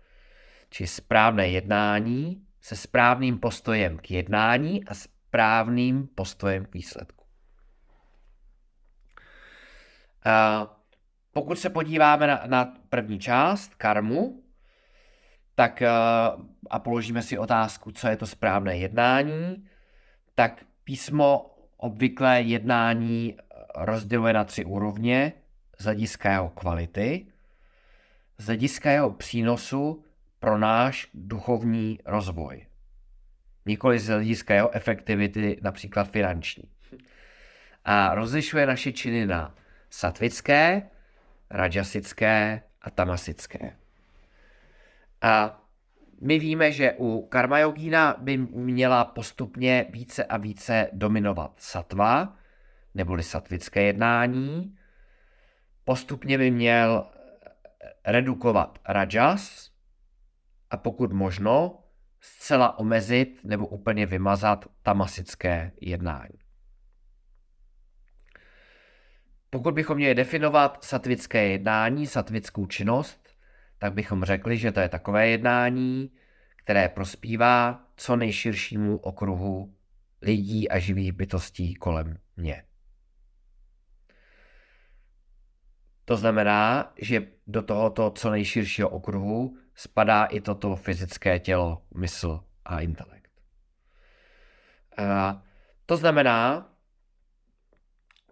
Či správné jednání se správným postojem k jednání a správným postojem k výsledku. Uh, pokud se podíváme na, na první část, karmu, tak uh, a položíme si otázku, co je to správné jednání, tak písmo obvyklé jednání rozděluje na tři úrovně z hlediska jeho kvality, z hlediska jeho přínosu pro náš duchovní rozvoj. Nikoli z hlediska jeho efektivity, například finanční. A rozlišuje naše činy na satvické, rajasické a tamasické. A my víme, že u karma yogína by měla postupně více a více dominovat satva, neboli satvické jednání. Postupně by měl redukovat rajas a pokud možno zcela omezit nebo úplně vymazat tamasické jednání. Pokud bychom měli definovat satvické jednání, satvickou činnost, tak bychom řekli, že to je takové jednání, které prospívá co nejširšímu okruhu lidí a živých bytostí kolem mě. To znamená, že do tohoto co nejširšího okruhu spadá i toto fyzické tělo, mysl a intelekt. A to znamená,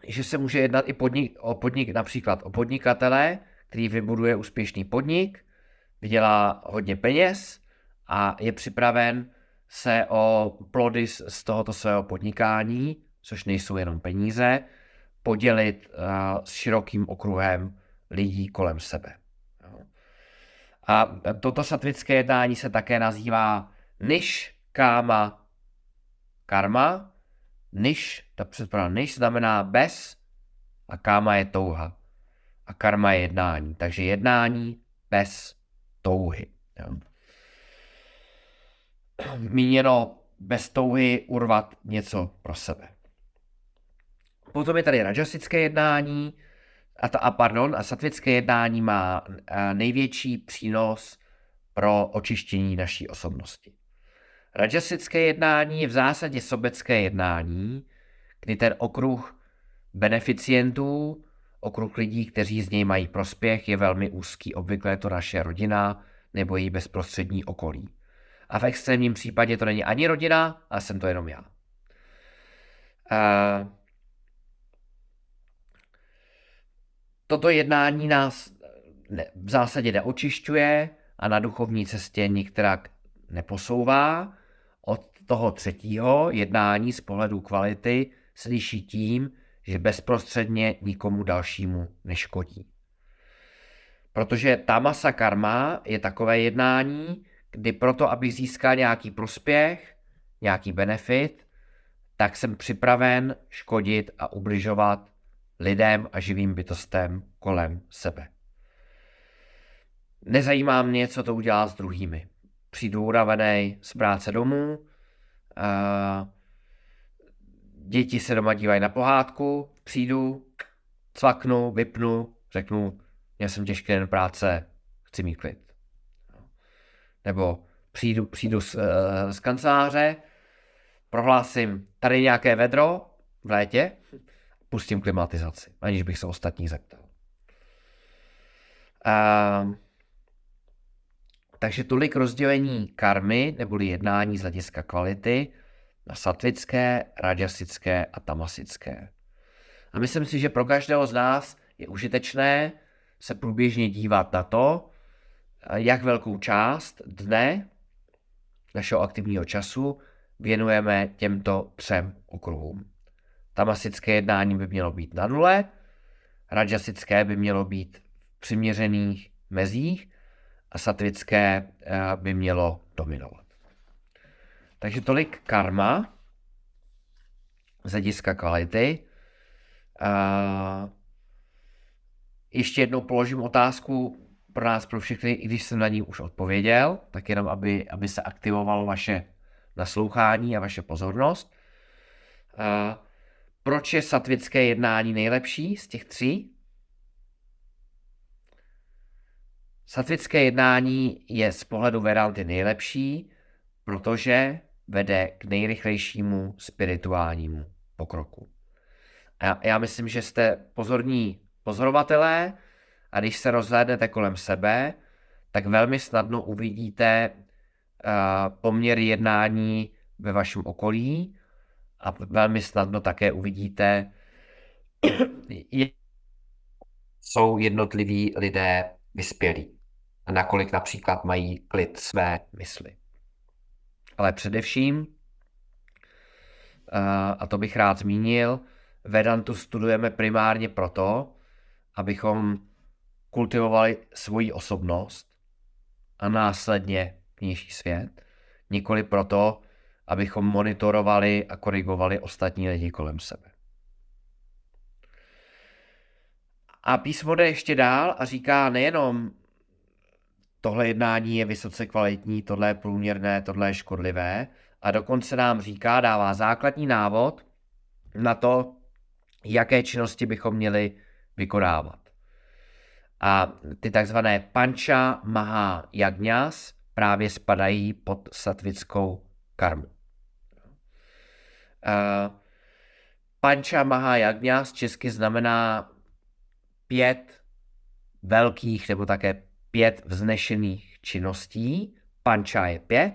že se může jednat i podnik, o podnik, například o podnikatele, který vybuduje úspěšný podnik, vydělá hodně peněz a je připraven se o plody z tohoto svého podnikání, což nejsou jenom peníze, podělit uh, s širokým okruhem lidí kolem sebe. A toto satvické jednání se také nazývá niš káma karma. Niš, ta předpokládá niš znamená bez a káma je touha. A karma je jednání. Takže jednání bez touhy. Jo. Míněno bez touhy urvat něco pro sebe. Potom je tady rajasické jednání, a, ta, a pardon, a satvické jednání má největší přínos pro očištění naší osobnosti. Rajasické jednání je v zásadě sobecké jednání, kdy ten okruh beneficientů, okruh lidí, kteří z něj mají prospěch, je velmi úzký. Obvykle je to naše rodina nebo její bezprostřední okolí. A v extrémním případě to není ani rodina, ale jsem to jenom já. Uh, Toto jednání nás ne, v zásadě neočišťuje a na duchovní cestě nikterak neposouvá. Od toho třetího jednání z pohledu kvality se liší tím, že bezprostředně nikomu dalšímu neškodí. Protože tamasa karma je takové jednání, kdy proto, abych získal nějaký prospěch, nějaký benefit, tak jsem připraven škodit a ubližovat lidem a živým bytostem kolem sebe. Nezajímá mě, co to udělá s druhými. Přijdu uravený z práce domů, a děti se doma dívají na pohádku, přijdu, cvaknu, vypnu, řeknu, měl jsem těžký den práce, chci mít klid. Nebo přijdu, přijdu z, z kanceláře, prohlásím, tady nějaké vedro v létě, pustím klimatizaci, aniž bych se ostatních zeptal. A, takže tolik rozdělení karmy, neboli jednání z hlediska kvality, na satvické, rajasické a tamasické. A myslím si, že pro každého z nás je užitečné se průběžně dívat na to, jak velkou část dne našeho aktivního času věnujeme těmto třem okruhům. Tamasické jednání by mělo být na nule, rajasické by mělo být v přiměřených mezích a satvické eh, by mělo dominovat. Takže tolik karma z hlediska kvality. A ještě jednou položím otázku pro nás, pro všechny, i když jsem na ní už odpověděl, tak jenom, aby, aby se aktivovalo vaše naslouchání a vaše pozornost. A proč je satvické jednání nejlepší z těch tří? Satvické jednání je z pohledu Vedanty nejlepší, protože vede k nejrychlejšímu spirituálnímu pokroku. A já, já myslím, že jste pozorní pozorovatelé a když se rozhlédnete kolem sebe, tak velmi snadno uvidíte uh, poměr jednání ve vašem okolí a velmi snadno také uvidíte, jsou jednotliví lidé vyspělí a nakolik například mají klid své mysli. Ale především, a to bych rád zmínil, Vedantu studujeme primárně proto, abychom kultivovali svoji osobnost a následně vnější svět, nikoli proto, abychom monitorovali a korigovali ostatní lidi kolem sebe. A písmo jde ještě dál a říká nejenom tohle jednání je vysoce kvalitní, tohle je průměrné, tohle je škodlivé a dokonce nám říká, dává základní návod na to, jaké činnosti bychom měli vykonávat. A ty takzvané panča maha jagňas právě spadají pod satvickou karmu. Uh, panča maha jagňas česky znamená pět velkých nebo také pět vznešených činností. Panča je pět,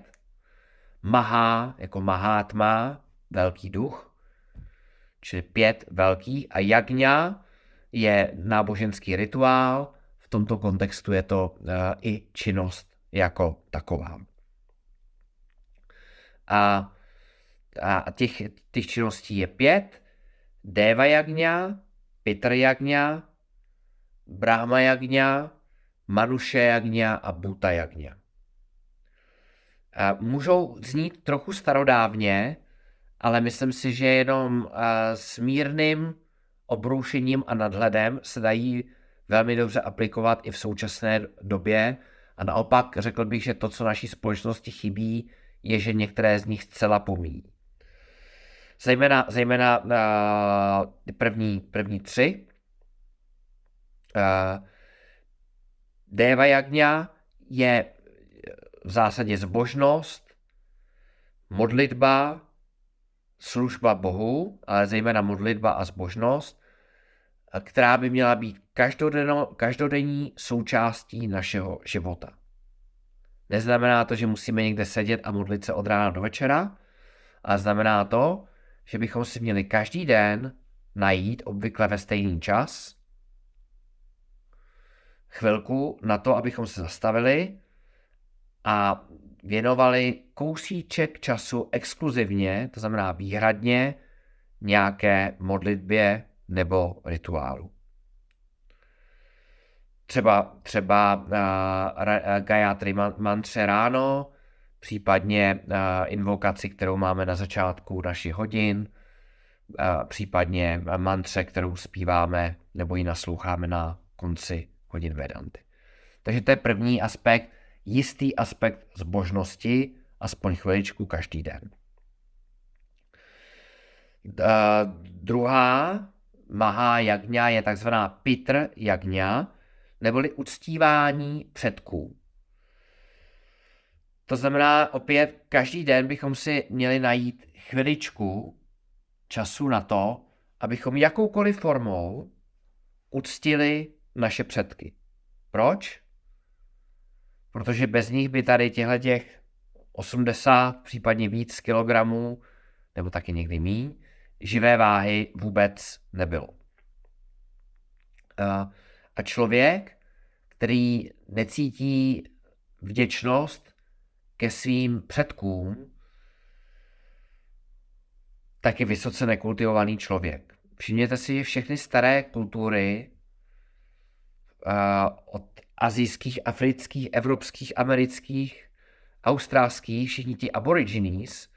Maha jako Mahátma, velký duch, čili pět velkých a Jagňa je náboženský rituál, v tomto kontextu je to uh, i činnost jako taková. A, a těch, těch činností je pět. Deva Jagňa, Pitr Jagňa, Brahma Jagňa, Manuše Jagňa a Buta Jagňa. Můžou znít trochu starodávně, ale myslím si, že jenom s mírným obroušením a nadhledem se dají velmi dobře aplikovat i v současné době. A naopak řekl bych, že to, co naší společnosti chybí, je, že některé z nich zcela pomíjí. Zejména, zejména uh, první, první tři. Uh, Deva Jagňa je v zásadě zbožnost, modlitba, služba Bohu, ale zejména modlitba a zbožnost, která by měla být každodenní součástí našeho života. Neznamená to, že musíme někde sedět a modlit se od rána do večera, ale znamená to, že bychom si měli každý den najít obvykle ve stejný čas chvilku na to, abychom se zastavili a věnovali kousíček času exkluzivně, to znamená výhradně, nějaké modlitbě nebo rituálu. Třeba, třeba uh, Gayatri mantře ráno, případně uh, invokaci, kterou máme na začátku našich hodin, uh, případně mantře, kterou zpíváme nebo ji nasloucháme na konci hodin Vedanty. Takže to je první aspekt, jistý aspekt zbožnosti, aspoň chviličku každý den. Uh, druhá Maha Jagňa je takzvaná Pitr Jagňa, neboli uctívání předků. To znamená, opět každý den bychom si měli najít chviličku času na to, abychom jakoukoliv formou uctili naše předky. Proč? Protože bez nich by tady těchto těch 80, případně víc kilogramů, nebo taky někdy míň, živé váhy vůbec nebylo. A člověk, který necítí vděčnost ke svým předkům, tak je vysoce nekultivovaný člověk. Všimněte si, že všechny staré kultury od azijských, afrických, evropských, amerických, australských, všichni ti aborigines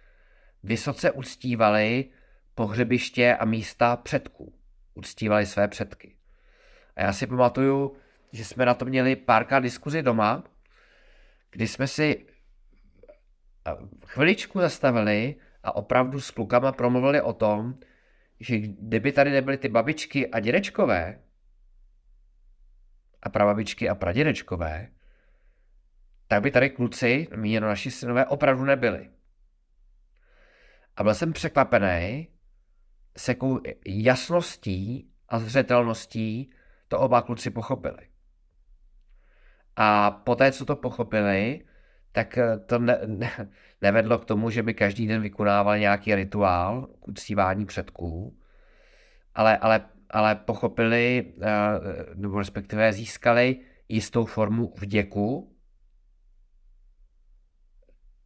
vysoce uctívali pohřebiště a místa předků. Uctívali své předky. A já si pamatuju, že jsme na to měli párkrát diskuzi doma, kdy jsme si chviličku zastavili a opravdu s klukama promluvili o tom, že kdyby tady nebyly ty babičky a dědečkové, a prababičky a pradědečkové, tak by tady kluci, míněno naši synové, opravdu nebyli. A byl jsem překvapený, s jakou jasností a zřetelností to oba kluci pochopili. A poté, co to pochopili, tak eh, to ne, ne, nevedlo k tomu, že by každý den vykonával nějaký rituál k uctívání předků, ale, ale, ale pochopili, eh, nebo respektive získali jistou formu vděku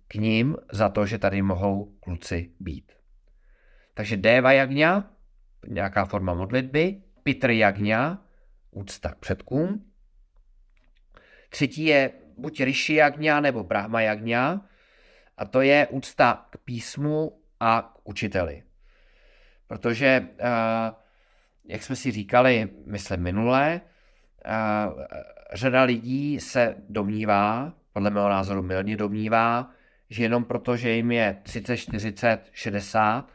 k ním za to, že tady mohou kluci být. Takže Deva Jagňa, nějaká forma modlitby, Pitr Jagňa, úcta k předkům. Třetí je buď Rishi Jagňa nebo Brahma Jagňa, a to je úcta k písmu a k učiteli. Protože, uh, jak jsme si říkali, myslím minulé, uh, řada lidí se domnívá, podle mého názoru milně domnívá, že jenom proto, že jim je 30, 40, 60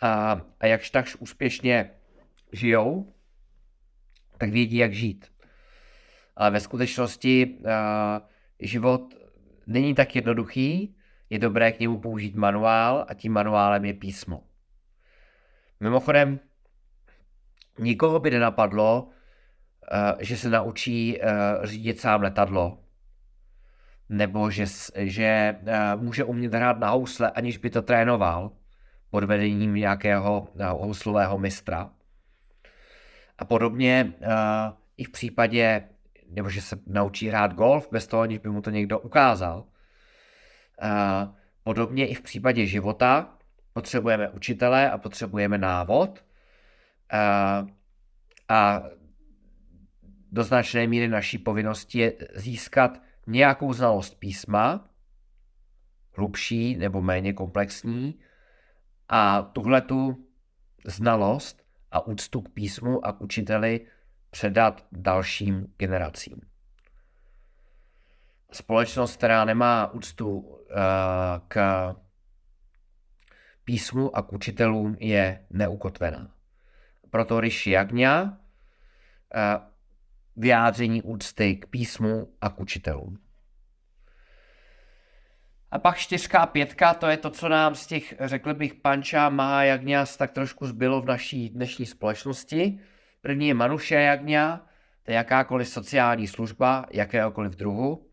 a, a jakž takž úspěšně žijou, tak vědí, jak žít. Ale ve skutečnosti uh, život není tak jednoduchý, je dobré k němu použít manuál a tím manuálem je písmo. Mimochodem, nikoho by nenapadlo, uh, že se naučí uh, řídit sám letadlo, nebo že, že uh, může umět hrát na housle, aniž by to trénoval pod vedením nějakého houslového mistra. A podobně i v případě, nebo že se naučí hrát golf bez toho, aniž by mu to někdo ukázal. Podobně i v případě života potřebujeme učitele a potřebujeme návod. Uh, a do značné míry naší povinnosti je získat nějakou znalost písma, hlubší nebo méně komplexní, a tuhletu znalost a úctu k písmu a k učiteli předat dalším generacím. Společnost, která nemá úctu uh, k písmu a k učitelům, je neukotvená. Proto Rishi Jagňa uh, vyjádření úcty k písmu a k učitelům. A pak čtyřka a pětka, to je to, co nám z těch, řekl bych, panča, má jagňas tak trošku zbylo v naší dnešní společnosti. První je Manuše jagňa, to je jakákoliv sociální služba, jakéhokoliv druhu.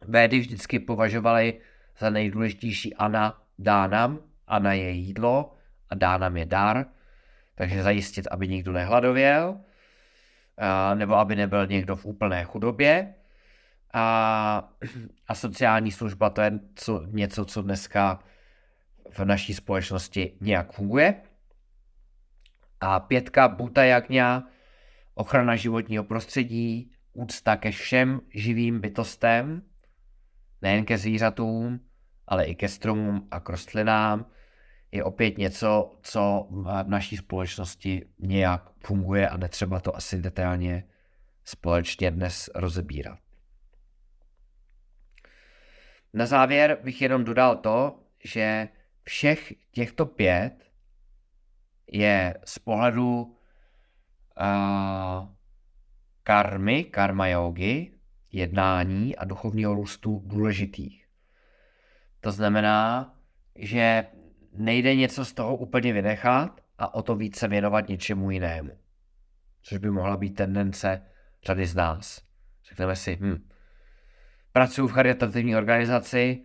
Védy vždycky považovali za nejdůležitější Ana dánam. Ana je jídlo a dánam je dar, takže zajistit, aby nikdo nehladověl, nebo aby nebyl někdo v úplné chudobě. A, a sociální služba to je co, něco, co dneska v naší společnosti nějak funguje. A pětka Buta Jagňa, ochrana životního prostředí, úcta ke všem živým bytostem, nejen ke zvířatům, ale i ke stromům a k rostlinám, je opět něco, co v naší společnosti nějak funguje a netřeba to asi detailně společně dnes rozebírat. Na závěr bych jenom dodal to, že všech těchto pět je z pohledu uh, karmy, karma yogi, jednání a duchovního růstu důležitých. To znamená, že nejde něco z toho úplně vynechat a o to více věnovat něčemu jinému. Což by mohla být tendence řady z nás. Řekneme si, hm, pracuji v charitativní organizaci,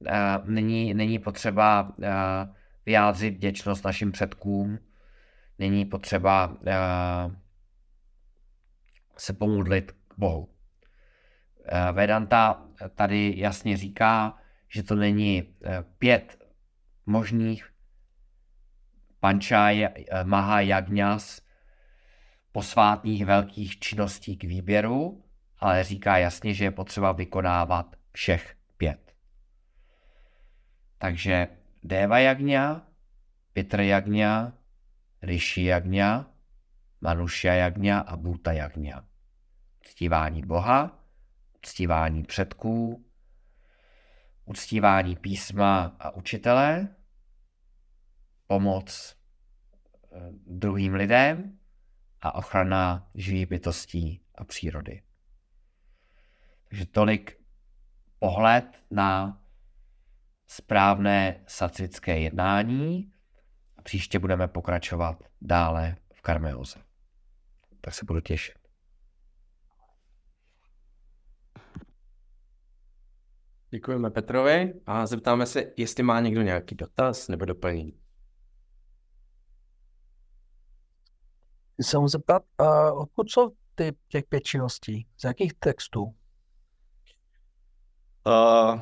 uh, není, není potřeba uh, vyjádřit vděčnost našim předkům, není potřeba uh, se pomodlit k Bohu. Vedanta tady jasně říká, že to není pět možných panča maha jagňas posvátných velkých činností k výběru, ale říká jasně, že je potřeba vykonávat všech pět. Takže Deva Jagňa, Pitr Jagňa, Rishi Jagňa, Manušya Jagňa a Bhuta Jagňa. Ctívání Boha, uctívání předků, uctívání písma a učitele, pomoc eh, druhým lidem a ochrana živých bytostí a přírody. Takže tolik pohled na správné sacické jednání. A příště budeme pokračovat dále v karmeoze. Tak se budu těšit. Děkujeme Petrovi a zeptáme se, jestli má někdo nějaký dotaz nebo doplnění. Chci se mu zeptat, uh, odkud jsou ty těch pět činností? Z jakých textů? Uh,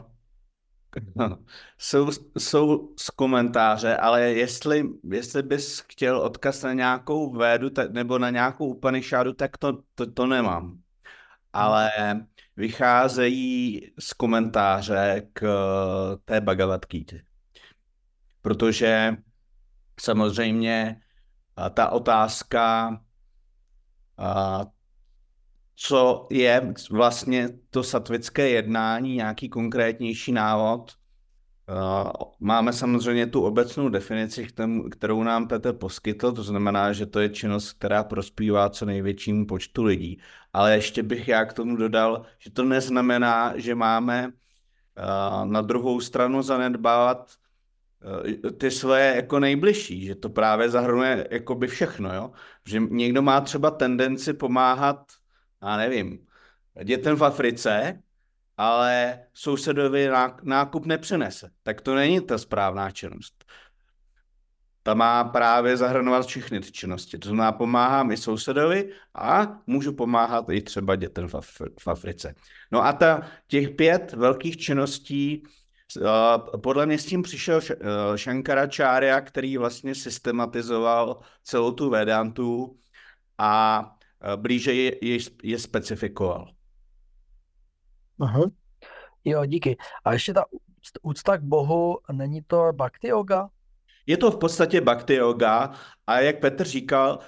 jsou, jsou z komentáře, ale jestli, jestli bys chtěl odkaz na nějakou védu te, nebo na nějakou Upanishadu, tak to, to, to nemám. Ale vycházejí z komentáře k té Bhagavad Gita. Protože samozřejmě ta otázka, co je vlastně to satvické jednání, nějaký konkrétnější návod. Máme samozřejmě tu obecnou definici, kterou nám Petr poskytl, to znamená, že to je činnost, která prospívá co největšímu počtu lidí. Ale ještě bych já k tomu dodal, že to neznamená, že máme na druhou stranu zanedbávat ty své jako nejbližší, že to právě zahrnuje jako by všechno, jo? Že někdo má třeba tendenci pomáhat já nevím, dětem v Africe, ale sousedovi nákup nepřinese. Tak to není ta správná činnost. Ta má právě zahrnovat všechny ty činnosti. To znamená, pomáhám i sousedovi a můžu pomáhat i třeba dětem v, Af- v Africe. No a ta, těch pět velkých činností, uh, podle mě s tím přišel uh, Shankaracharya, který vlastně systematizoval celou tu Vedantu a Eh, blíže je, je, je specifikoval. Aha. Jo, díky. A ještě ta úcta k Bohu, není to bhakti yoga? Je to v podstatě bhakti yoga a jak Petr říkal,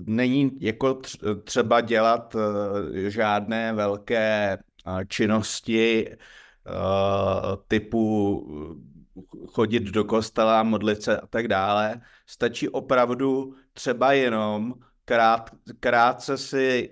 není jako třeba dělat eh, žádné velké eh, činnosti typu chodit do kostela, modlit se a tak dále. Stačí opravdu třeba jenom krát, krátce si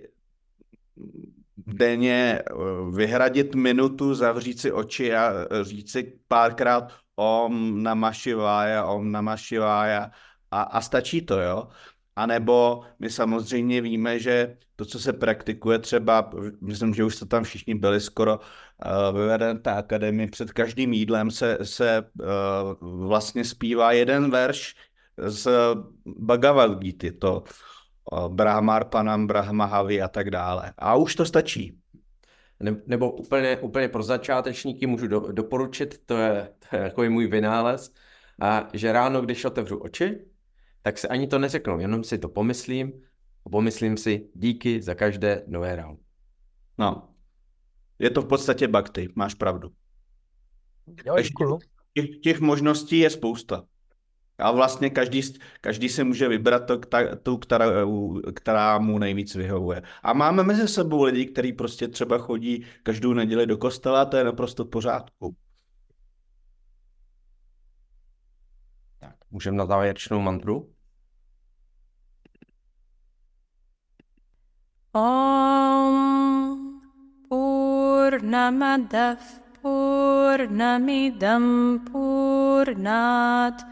denně eh, vyhradit minutu, zavřít si oči a říct si párkrát om namašivája, om namašivája a, a stačí to, jo. A nebo my samozřejmě víme, že to, co se praktikuje třeba, myslím, že už to tam všichni byli skoro uh, ve té akademii, před každým jídlem se, se uh, vlastně zpívá jeden verš z Bhagavad Gita, to Brahmarpanam, Brahmahavi a tak dále. A už to stačí. Nebo úplně, úplně pro začátečníky můžu do, doporučit, to je, to je jako můj vynález, a že ráno, když otevřu oči, tak si ani to neřeknu, jenom si to pomyslím a pomyslím si díky za každé nové ráno. No, je to v podstatě bakty, máš pravdu. Jo, těch, těch možností je spousta. A vlastně každý, každý si může vybrat to, tu, která, která mu nejvíc vyhovuje. A máme mezi sebou lidi, kteří prostě třeba chodí každou neděli do kostela to je naprosto v pořádku. Tak, můžeme na závěrečnou mantru? Om Purnamadav Purnamidam Purnat